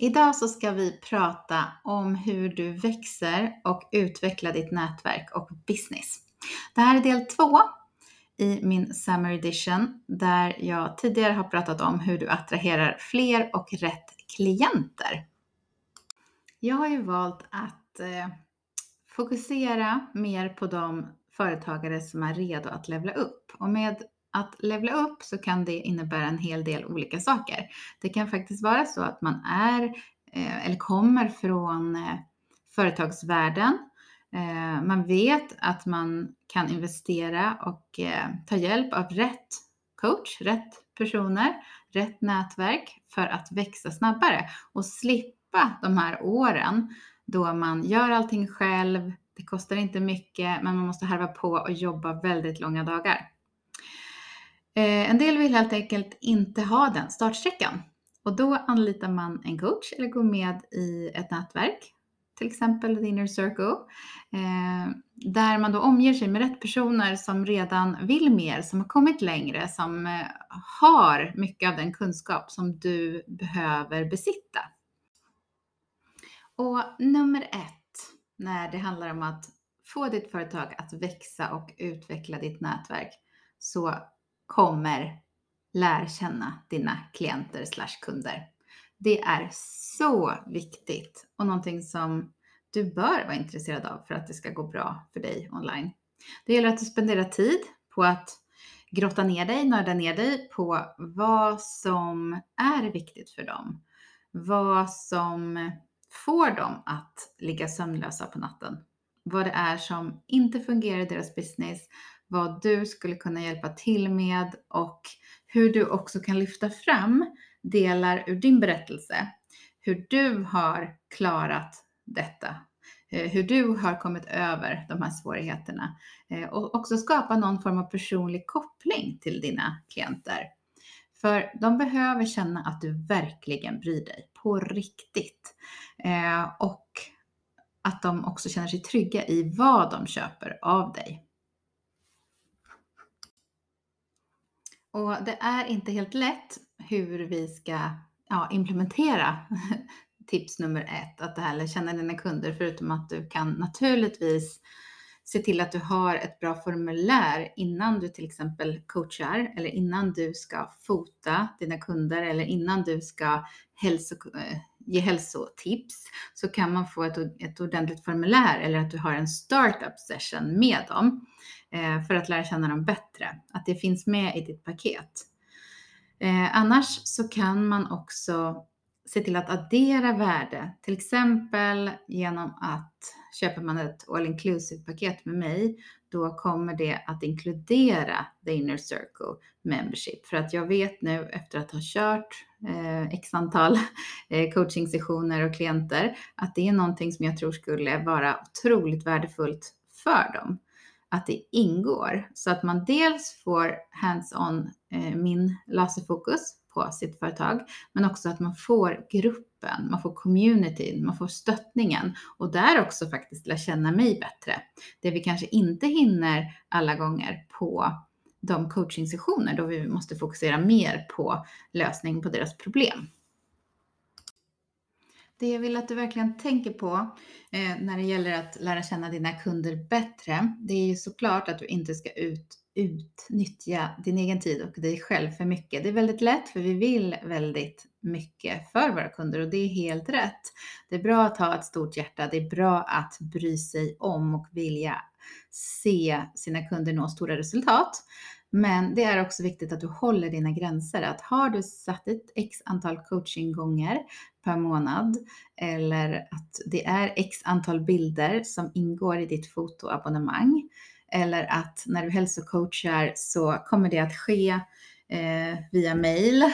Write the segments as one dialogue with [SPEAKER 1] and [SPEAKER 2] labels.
[SPEAKER 1] Idag så ska vi prata om hur du växer och utvecklar ditt nätverk och business. Det här är del två i min Summer Edition där jag tidigare har pratat om hur du attraherar fler och rätt klienter. Jag har ju valt att eh, fokusera mer på de företagare som är redo att levla upp. Och med att levla upp så kan det innebära en hel del olika saker. Det kan faktiskt vara så att man är eh, eller kommer från eh, företagsvärlden. Eh, man vet att man kan investera och ta hjälp av rätt coach, rätt personer, rätt nätverk för att växa snabbare och slippa de här åren då man gör allting själv. Det kostar inte mycket, men man måste harva på och jobba väldigt långa dagar. Eh, en del vill helt enkelt inte ha den startsträckan och då anlitar man en coach eller går med i ett nätverk, till exempel The Inner Circle, eh, där man då omger sig med rätt personer som redan vill mer, som har kommit längre, som eh, har mycket av den kunskap som du behöver besitta. Och nummer ett när det handlar om att få ditt företag att växa och utveckla ditt nätverk så kommer lär känna dina klienter slash kunder. Det är så viktigt och någonting som du bör vara intresserad av för att det ska gå bra för dig online. Det gäller att du spenderar tid på att grotta ner dig, nörda ner dig på vad som är viktigt för dem. Vad som får dem att ligga sömnlösa på natten. Vad det är som inte fungerar i deras business, vad du skulle kunna hjälpa till med och hur du också kan lyfta fram delar ur din berättelse. Hur du har klarat detta. Eh, hur du har kommit över de här svårigheterna eh, och också skapa någon form av personlig koppling till dina klienter. För de behöver känna att du verkligen bryr dig på riktigt. Eh, och att de också känner sig trygga i vad de köper av dig. Och det är inte helt lätt hur vi ska ja, implementera tips nummer ett, att det här lär känna dina kunder, förutom att du kan naturligtvis se till att du har ett bra formulär innan du till exempel coachar eller innan du ska fota dina kunder eller innan du ska hälso, eh, ge hälsotips så kan man få ett, ett ordentligt formulär eller att du har en startup session med dem. Eh, för att lära känna dem bättre. Att det finns med i ditt paket. Eh, annars så kan man också se till att addera värde, till exempel genom att köper man ett all inclusive paket med mig, då kommer det att inkludera the inner circle membership. För att jag vet nu efter att ha kört eh, x antal eh, coachingsessioner och klienter att det är någonting som jag tror skulle vara otroligt värdefullt för dem att det ingår så att man dels får hands-on eh, min laserfokus på sitt företag, men också att man får gruppen, man får communityn, man får stöttningen och där också faktiskt lär känna mig bättre. Det vi kanske inte hinner alla gånger på de coachingsessioner då vi måste fokusera mer på lösning på deras problem. Det jag vill att du verkligen tänker på eh, när det gäller att lära känna dina kunder bättre, det är ju såklart att du inte ska ut, utnyttja din egen tid och dig själv för mycket. Det är väldigt lätt för vi vill väldigt mycket för våra kunder och det är helt rätt. Det är bra att ha ett stort hjärta. Det är bra att bry sig om och vilja se sina kunder nå stora resultat. Men det är också viktigt att du håller dina gränser. Att har du satt ett x antal coachinggånger per månad eller att det är x antal bilder som ingår i ditt fotoabonnemang eller att när du hälsocoachar så kommer det att ske eh, via mail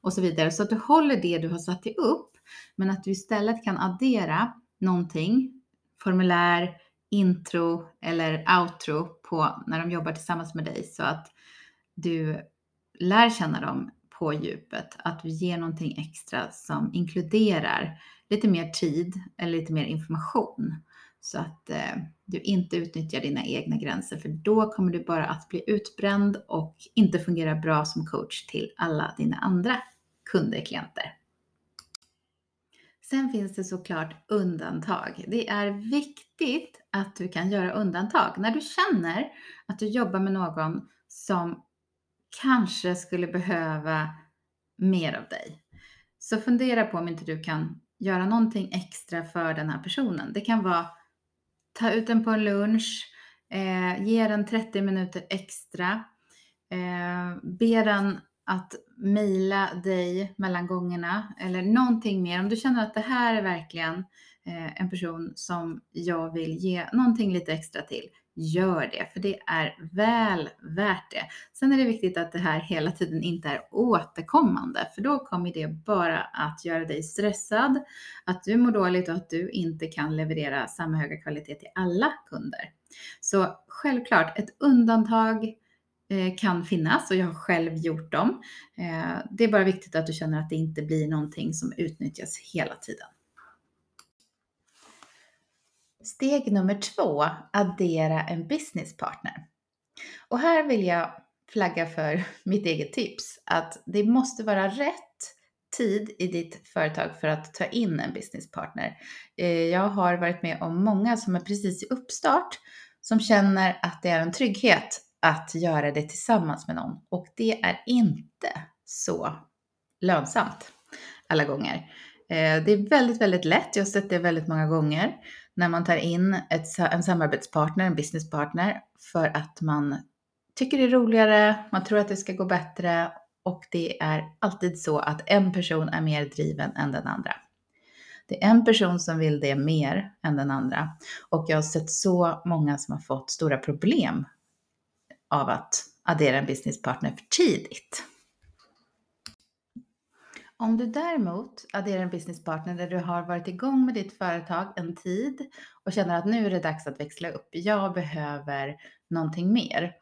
[SPEAKER 1] och så vidare. Så att du håller det du har satt upp, men att du istället kan addera någonting, formulär, intro eller outro på när de jobbar tillsammans med dig så att du lär känna dem på djupet. Att du ger någonting extra som inkluderar lite mer tid eller lite mer information. Så att eh, du inte utnyttjar dina egna gränser för då kommer du bara att bli utbränd och inte fungera bra som coach till alla dina andra kunder, klienter. Sen finns det såklart undantag. Det är viktigt att du kan göra undantag. När du känner att du jobbar med någon som kanske skulle behöva mer av dig. Så fundera på om inte du kan göra någonting extra för den här personen. Det kan vara ta ut den på en lunch, eh, ge den 30 minuter extra, eh, be den att mejla dig mellan gångerna eller någonting mer. Om du känner att det här är verkligen eh, en person som jag vill ge någonting lite extra till, gör det, för det är väl värt det. Sen är det viktigt att det här hela tiden inte är återkommande, för då kommer det bara att göra dig stressad, att du mår dåligt och att du inte kan leverera samma höga kvalitet till alla kunder. Så självklart, ett undantag Eh, kan finnas och jag har själv gjort dem. Eh, det är bara viktigt att du känner att det inte blir någonting som utnyttjas hela tiden. Steg nummer två, addera en businesspartner. Och här vill jag flagga för mitt eget tips, att det måste vara rätt tid i ditt företag för att ta in en businesspartner. partner. Eh, jag har varit med om många som är precis i uppstart som känner att det är en trygghet att göra det tillsammans med någon och det är inte så lönsamt alla gånger. Eh, det är väldigt, väldigt lätt. Jag har sett det väldigt många gånger när man tar in ett, en samarbetspartner, en businesspartner, för att man tycker det är roligare, man tror att det ska gå bättre och det är alltid så att en person är mer driven än den andra. Det är en person som vill det mer än den andra och jag har sett så många som har fått stora problem av att addera en businesspartner för tidigt. Om du däremot adderar en businesspartner där du har varit igång med ditt företag en tid och känner att nu är det dags att växla upp. Jag behöver någonting mer.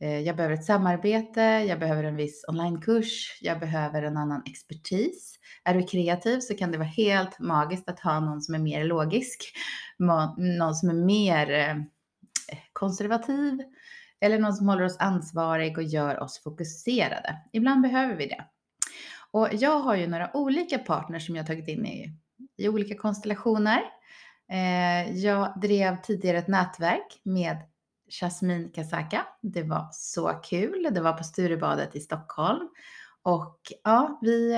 [SPEAKER 1] Eh, jag behöver ett samarbete, jag behöver en viss onlinekurs, jag behöver en annan expertis. Är du kreativ så kan det vara helt magiskt att ha någon som är mer logisk, någon som är mer eh, konservativ eller någon som håller oss ansvarig och gör oss fokuserade. Ibland behöver vi det. Och jag har ju några olika partners som jag tagit in i, i olika konstellationer. Eh, jag drev tidigare ett nätverk med Jasmine Kasaka. Det var så kul. Det var på Sturebadet i Stockholm. Och ja, vi,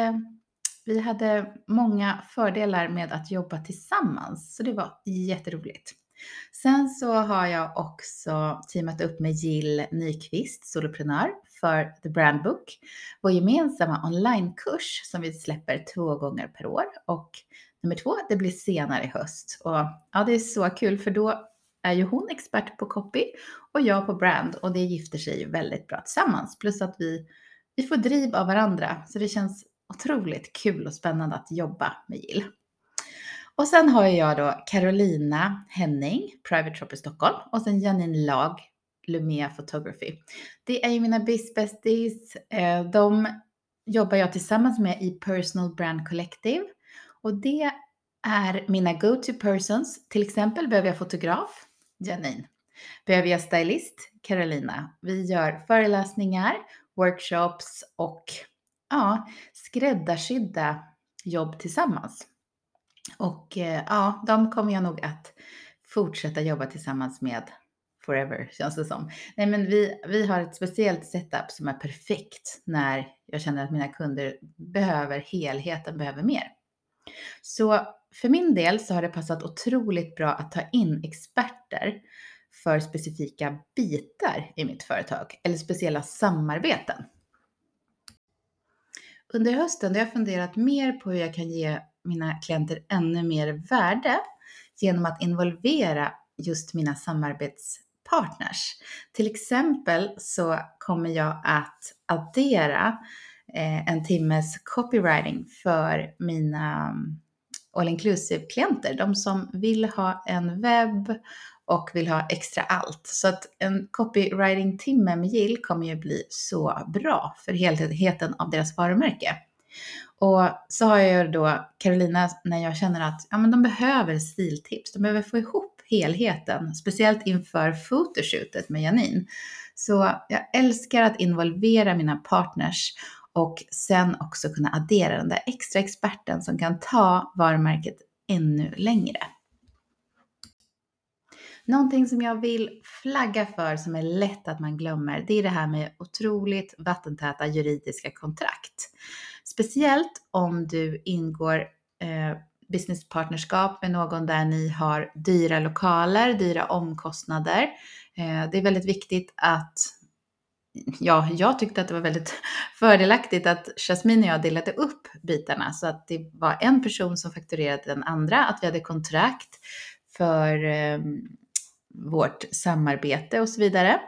[SPEAKER 1] vi hade många fördelar med att jobba tillsammans, så det var jätteroligt. Sen så har jag också teamat upp med Jill Nyqvist, soloprenör, för The Brand Book, vår gemensamma onlinekurs som vi släpper två gånger per år. Och nummer två, det blir senare i höst. Och ja, det är så kul för då är ju hon expert på copy och jag på brand och det gifter sig ju väldigt bra tillsammans. Plus att vi, vi får driv av varandra så det känns otroligt kul och spännande att jobba med Jill. Och sen har jag då Carolina Henning, Private Shop i Stockholm och sen Janine Lag, Lumea Photography. Det är ju mina bästis, eh, de jobbar jag tillsammans med i Personal Brand Collective och det är mina go-to persons. Till exempel behöver jag fotograf, Janine. Behöver jag stylist, Carolina. Vi gör föreläsningar, workshops och ja, skräddarsydda jobb tillsammans. Och eh, ja, de kommer jag nog att fortsätta jobba tillsammans med forever känns det som. Nej, men vi, vi har ett speciellt setup som är perfekt när jag känner att mina kunder behöver helheten, behöver mer. Så för min del så har det passat otroligt bra att ta in experter för specifika bitar i mitt företag eller speciella samarbeten. Under hösten har jag funderat mer på hur jag kan ge mina klienter ännu mer värde genom att involvera just mina samarbetspartners. Till exempel så kommer jag att addera eh, en timmes copywriting för mina mm, all inclusive-klienter. De som vill ha en webb och vill ha extra allt. Så att en copywriting-timme med Jill kommer ju bli så bra för helheten av deras varumärke. Och så har jag ju då Carolina när jag känner att ja, men de behöver stiltips. De behöver få ihop helheten, speciellt inför fotoshootet med Janine. Så jag älskar att involvera mina partners och sen också kunna addera den där extra experten som kan ta varumärket ännu längre. Någonting som jag vill flagga för som är lätt att man glömmer, det är det här med otroligt vattentäta juridiska kontrakt. Speciellt om du ingår eh, businesspartnerskap med någon där ni har dyra lokaler, dyra omkostnader. Eh, det är väldigt viktigt att ja, jag tyckte att det var väldigt fördelaktigt att Jasmine och jag delade upp bitarna så att det var en person som fakturerade den andra, att vi hade kontrakt för eh, vårt samarbete och så vidare.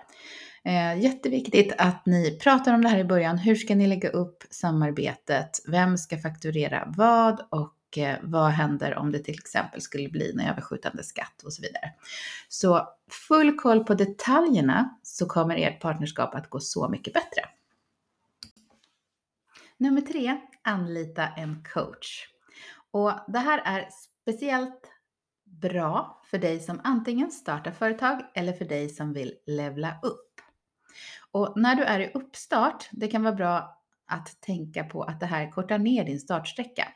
[SPEAKER 1] Eh, jätteviktigt att ni pratar om det här i början. Hur ska ni lägga upp samarbetet? Vem ska fakturera vad? Och eh, vad händer om det till exempel skulle bli en överskjutande skatt och så vidare. Så full koll på detaljerna så kommer ert partnerskap att gå så mycket bättre. Nummer tre, anlita en coach. Och det här är speciellt bra för dig som antingen startar företag eller för dig som vill levla upp. Och när du är i uppstart, det kan vara bra att tänka på att det här kortar ner din startsträcka.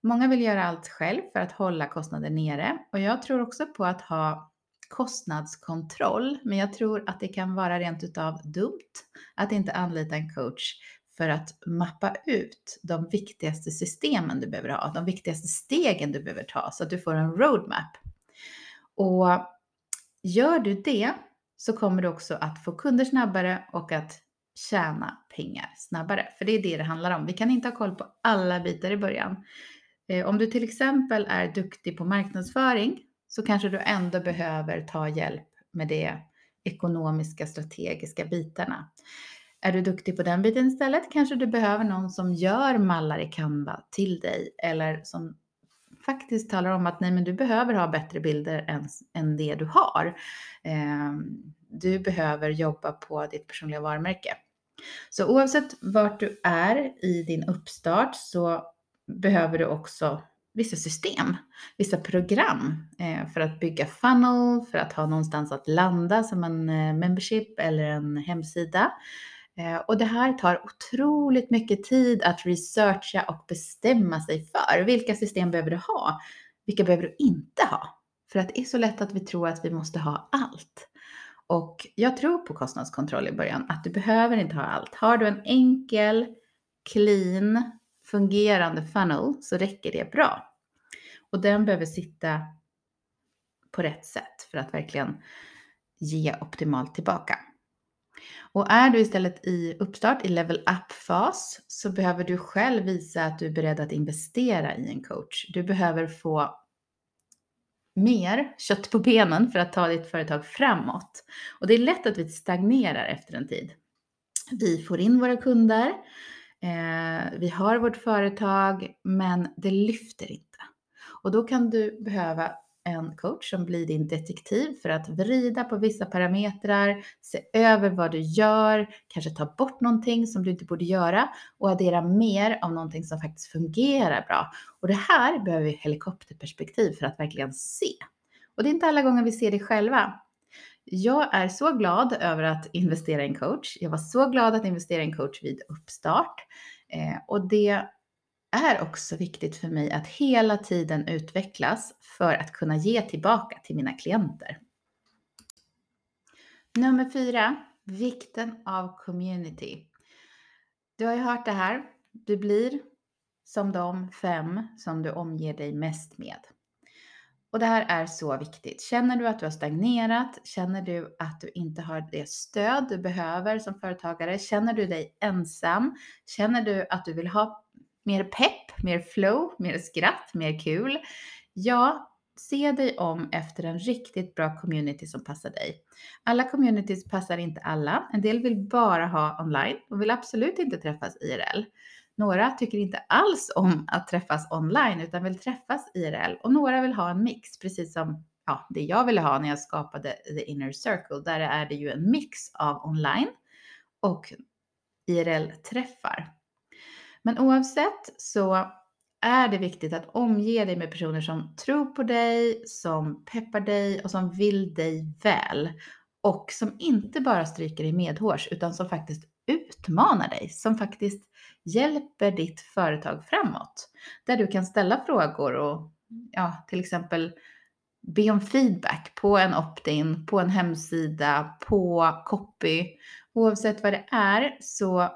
[SPEAKER 1] Många vill göra allt själv för att hålla kostnader nere och jag tror också på att ha kostnadskontroll, men jag tror att det kan vara rent utav dumt att inte anlita en coach för att mappa ut de viktigaste systemen du behöver ha, de viktigaste stegen du behöver ta så att du får en roadmap. Och gör du det så kommer du också att få kunder snabbare och att tjäna pengar snabbare. För det är det det handlar om. Vi kan inte ha koll på alla bitar i början. Eh, om du till exempel är duktig på marknadsföring så kanske du ändå behöver ta hjälp med de ekonomiska strategiska bitarna. Är du duktig på den biten istället kanske du behöver någon som gör mallar i Canva till dig eller som faktiskt talar om att nej, men du behöver ha bättre bilder än, än det du har. Eh, du behöver jobba på ditt personliga varumärke. Så oavsett vart du är i din uppstart så behöver du också vissa system, vissa program eh, för att bygga funnel, för att ha någonstans att landa som en eh, membership eller en hemsida. Eh, och det här tar otroligt mycket tid att researcha och bestämma sig för. Vilka system behöver du ha? Vilka behöver du inte ha? För att det är så lätt att vi tror att vi måste ha allt. Och jag tror på kostnadskontroll i början, att du behöver inte ha allt. Har du en enkel, clean, fungerande funnel så räcker det bra. Och den behöver sitta på rätt sätt för att verkligen ge optimalt tillbaka. Och är du istället i uppstart, i level up-fas, så behöver du själv visa att du är beredd att investera i en coach. Du behöver få mer kött på benen för att ta ditt företag framåt. Och det är lätt att vi stagnerar efter en tid. Vi får in våra kunder, eh, vi har vårt företag, men det lyfter inte. Och då kan du behöva en coach som blir din detektiv för att vrida på vissa parametrar, se över vad du gör, kanske ta bort någonting som du inte borde göra och addera mer av någonting som faktiskt fungerar bra. Och det här behöver vi helikopterperspektiv för att verkligen se. Och det är inte alla gånger vi ser det själva. Jag är så glad över att investera i en coach. Jag var så glad att investera i en coach vid uppstart. Eh, och det är också viktigt för mig att hela tiden utvecklas för att kunna ge tillbaka till mina klienter. Nummer fyra, vikten av community. Du har ju hört det här. Du blir som de fem som du omger dig mest med. Och det här är så viktigt. Känner du att du har stagnerat? Känner du att du inte har det stöd du behöver som företagare? Känner du dig ensam? Känner du att du vill ha mer pepp, mer flow, mer skratt, mer kul. Ja, se dig om efter en riktigt bra community som passar dig. Alla communities passar inte alla. En del vill bara ha online och vill absolut inte träffas IRL. Några tycker inte alls om att träffas online utan vill träffas IRL och några vill ha en mix, precis som ja, det jag ville ha när jag skapade The Inner Circle. Där är det ju en mix av online och IRL-träffar. Men oavsett så är det viktigt att omge dig med personer som tror på dig, som peppar dig och som vill dig väl. Och som inte bara stryker dig medhårs utan som faktiskt utmanar dig, som faktiskt hjälper ditt företag framåt. Där du kan ställa frågor och ja, till exempel be om feedback på en opt-in, på en hemsida, på copy. Oavsett vad det är så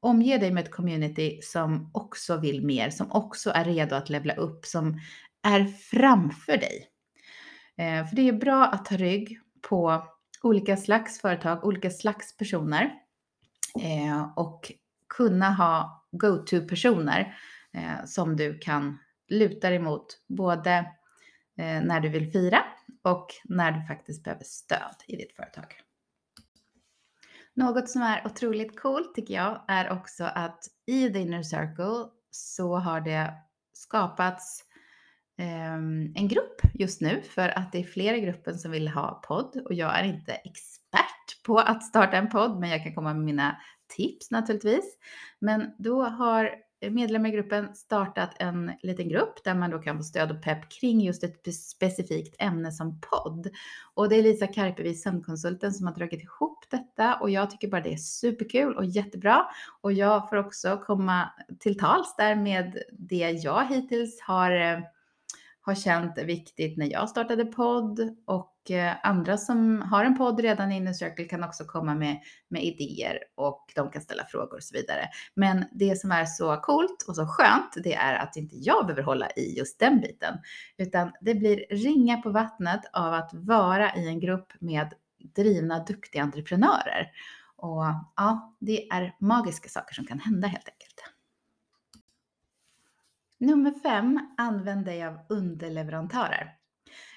[SPEAKER 1] omge dig med ett community som också vill mer, som också är redo att levla upp, som är framför dig. Eh, för det är bra att ta rygg på olika slags företag, olika slags personer eh, och kunna ha go-to-personer eh, som du kan luta dig mot både när du vill fira och när du faktiskt behöver stöd i ditt företag. Något som är otroligt coolt tycker jag är också att i The Inner Circle så har det skapats eh, en grupp just nu för att det är fler i gruppen som vill ha podd och jag är inte expert på att starta en podd men jag kan komma med mina tips naturligtvis. Men då har medlemmar i gruppen startat en liten grupp där man då kan få stöd och pepp kring just ett specifikt ämne som podd. Och det är Lisa Karpevi, sömnkonsulten, som har dragit ihop detta och jag tycker bara det är superkul och jättebra. Och jag får också komma till tals där med det jag hittills har eh, har känt viktigt när jag startade podd och Eh, andra som har en podd redan i Inner Circle kan också komma med, med idéer och de kan ställa frågor och så vidare. Men det som är så coolt och så skönt, det är att inte jag behöver hålla i just den biten, utan det blir ringa på vattnet av att vara i en grupp med drivna, duktiga entreprenörer. Och ja, det är magiska saker som kan hända helt enkelt. Nummer fem, använd dig av underleverantörer.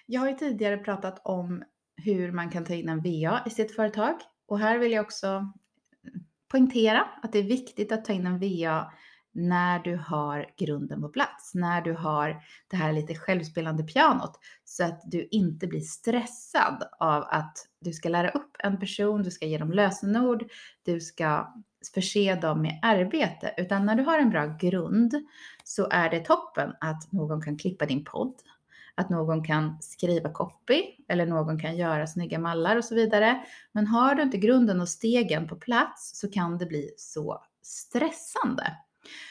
[SPEAKER 1] Jag har ju tidigare pratat om hur man kan ta in en VA i sitt företag och här vill jag också mm, poängtera att det är viktigt att ta in en VA när du har grunden på plats, när du har det här lite självspelande pianot så att du inte blir stressad av att du ska lära upp en person, du ska ge dem lösenord, du ska förse dem med arbete, utan när du har en bra grund så är det toppen att någon kan klippa din podd, att någon kan skriva copy eller någon kan göra snygga mallar och så vidare. Men har du inte grunden och stegen på plats så kan det bli så stressande.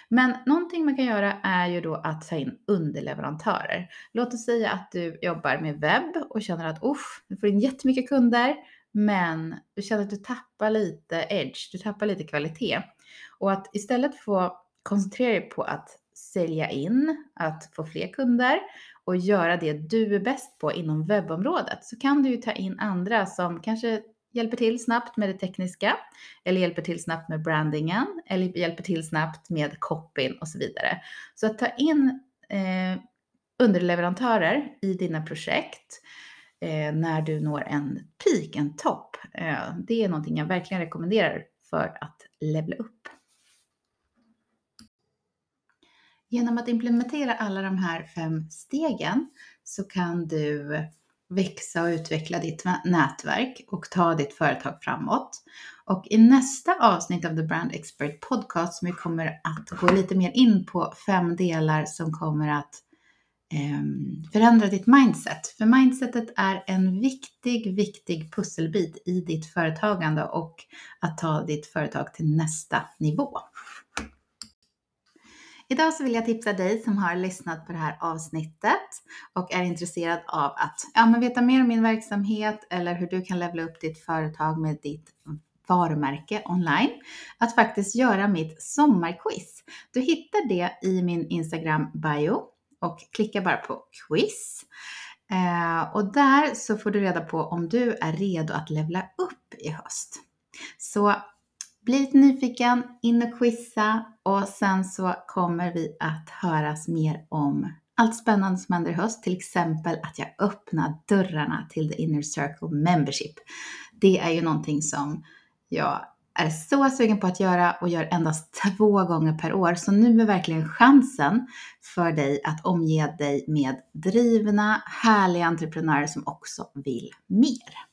[SPEAKER 1] Men någonting man kan göra är ju då att ta in underleverantörer. Låt oss säga att du jobbar med webb och känner att usch, du får in jättemycket kunder, men du känner att du tappar lite edge, du tappar lite kvalitet. Och att istället få koncentrera dig på att sälja in, att få fler kunder och göra det du är bäst på inom webbområdet så kan du ju ta in andra som kanske hjälper till snabbt med det tekniska eller hjälper till snabbt med brandingen eller hjälper till snabbt med copyn och så vidare. Så att ta in eh, underleverantörer i dina projekt eh, när du når en peak, en topp. Eh, det är någonting jag verkligen rekommenderar för att levla upp. Genom att implementera alla de här fem stegen så kan du växa och utveckla ditt nätverk och ta ditt företag framåt. Och i nästa avsnitt av The Brand Expert Podcast som vi kommer att gå lite mer in på fem delar som kommer att eh, förändra ditt mindset. För mindsetet är en viktig, viktig pusselbit i ditt företagande och att ta ditt företag till nästa nivå. Idag så vill jag tipsa dig som har lyssnat på det här avsnittet och är intresserad av att ja, men veta mer om min verksamhet eller hur du kan levla upp ditt företag med ditt varumärke online, att faktiskt göra mitt sommarquiz. Du hittar det i min Instagram bio och klicka bara på quiz. Eh, och där så får du reda på om du är redo att levla upp i höst. Så bli lite nyfiken, in och quizza och sen så kommer vi att höras mer om allt spännande som händer i höst, till exempel att jag öppnar dörrarna till The Inner Circle Membership. Det är ju någonting som jag är så sugen på att göra och gör endast två gånger per år. Så nu är verkligen chansen för dig att omge dig med drivna, härliga entreprenörer som också vill mer.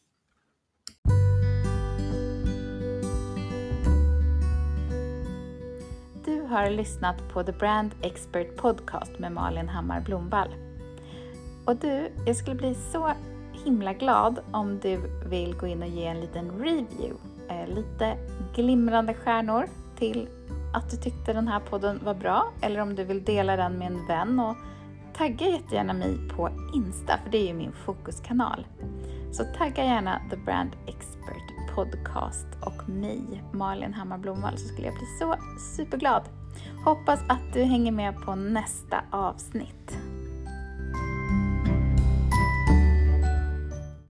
[SPEAKER 1] Har lyssnat på The Brand Expert Podcast med Malin Hammar Blomvall. Och du, jag skulle bli så himla glad om du vill gå in och ge en liten review eh, lite glimrande stjärnor till att du tyckte den här podden var bra eller om du vill dela den med en vän och tagga jättegärna mig på Insta för det är ju min fokuskanal. Så tagga gärna The Brand Expert Podcast och mig, Malin Hammar Blomvall, så skulle jag bli så superglad. Hoppas att du hänger med på nästa avsnitt.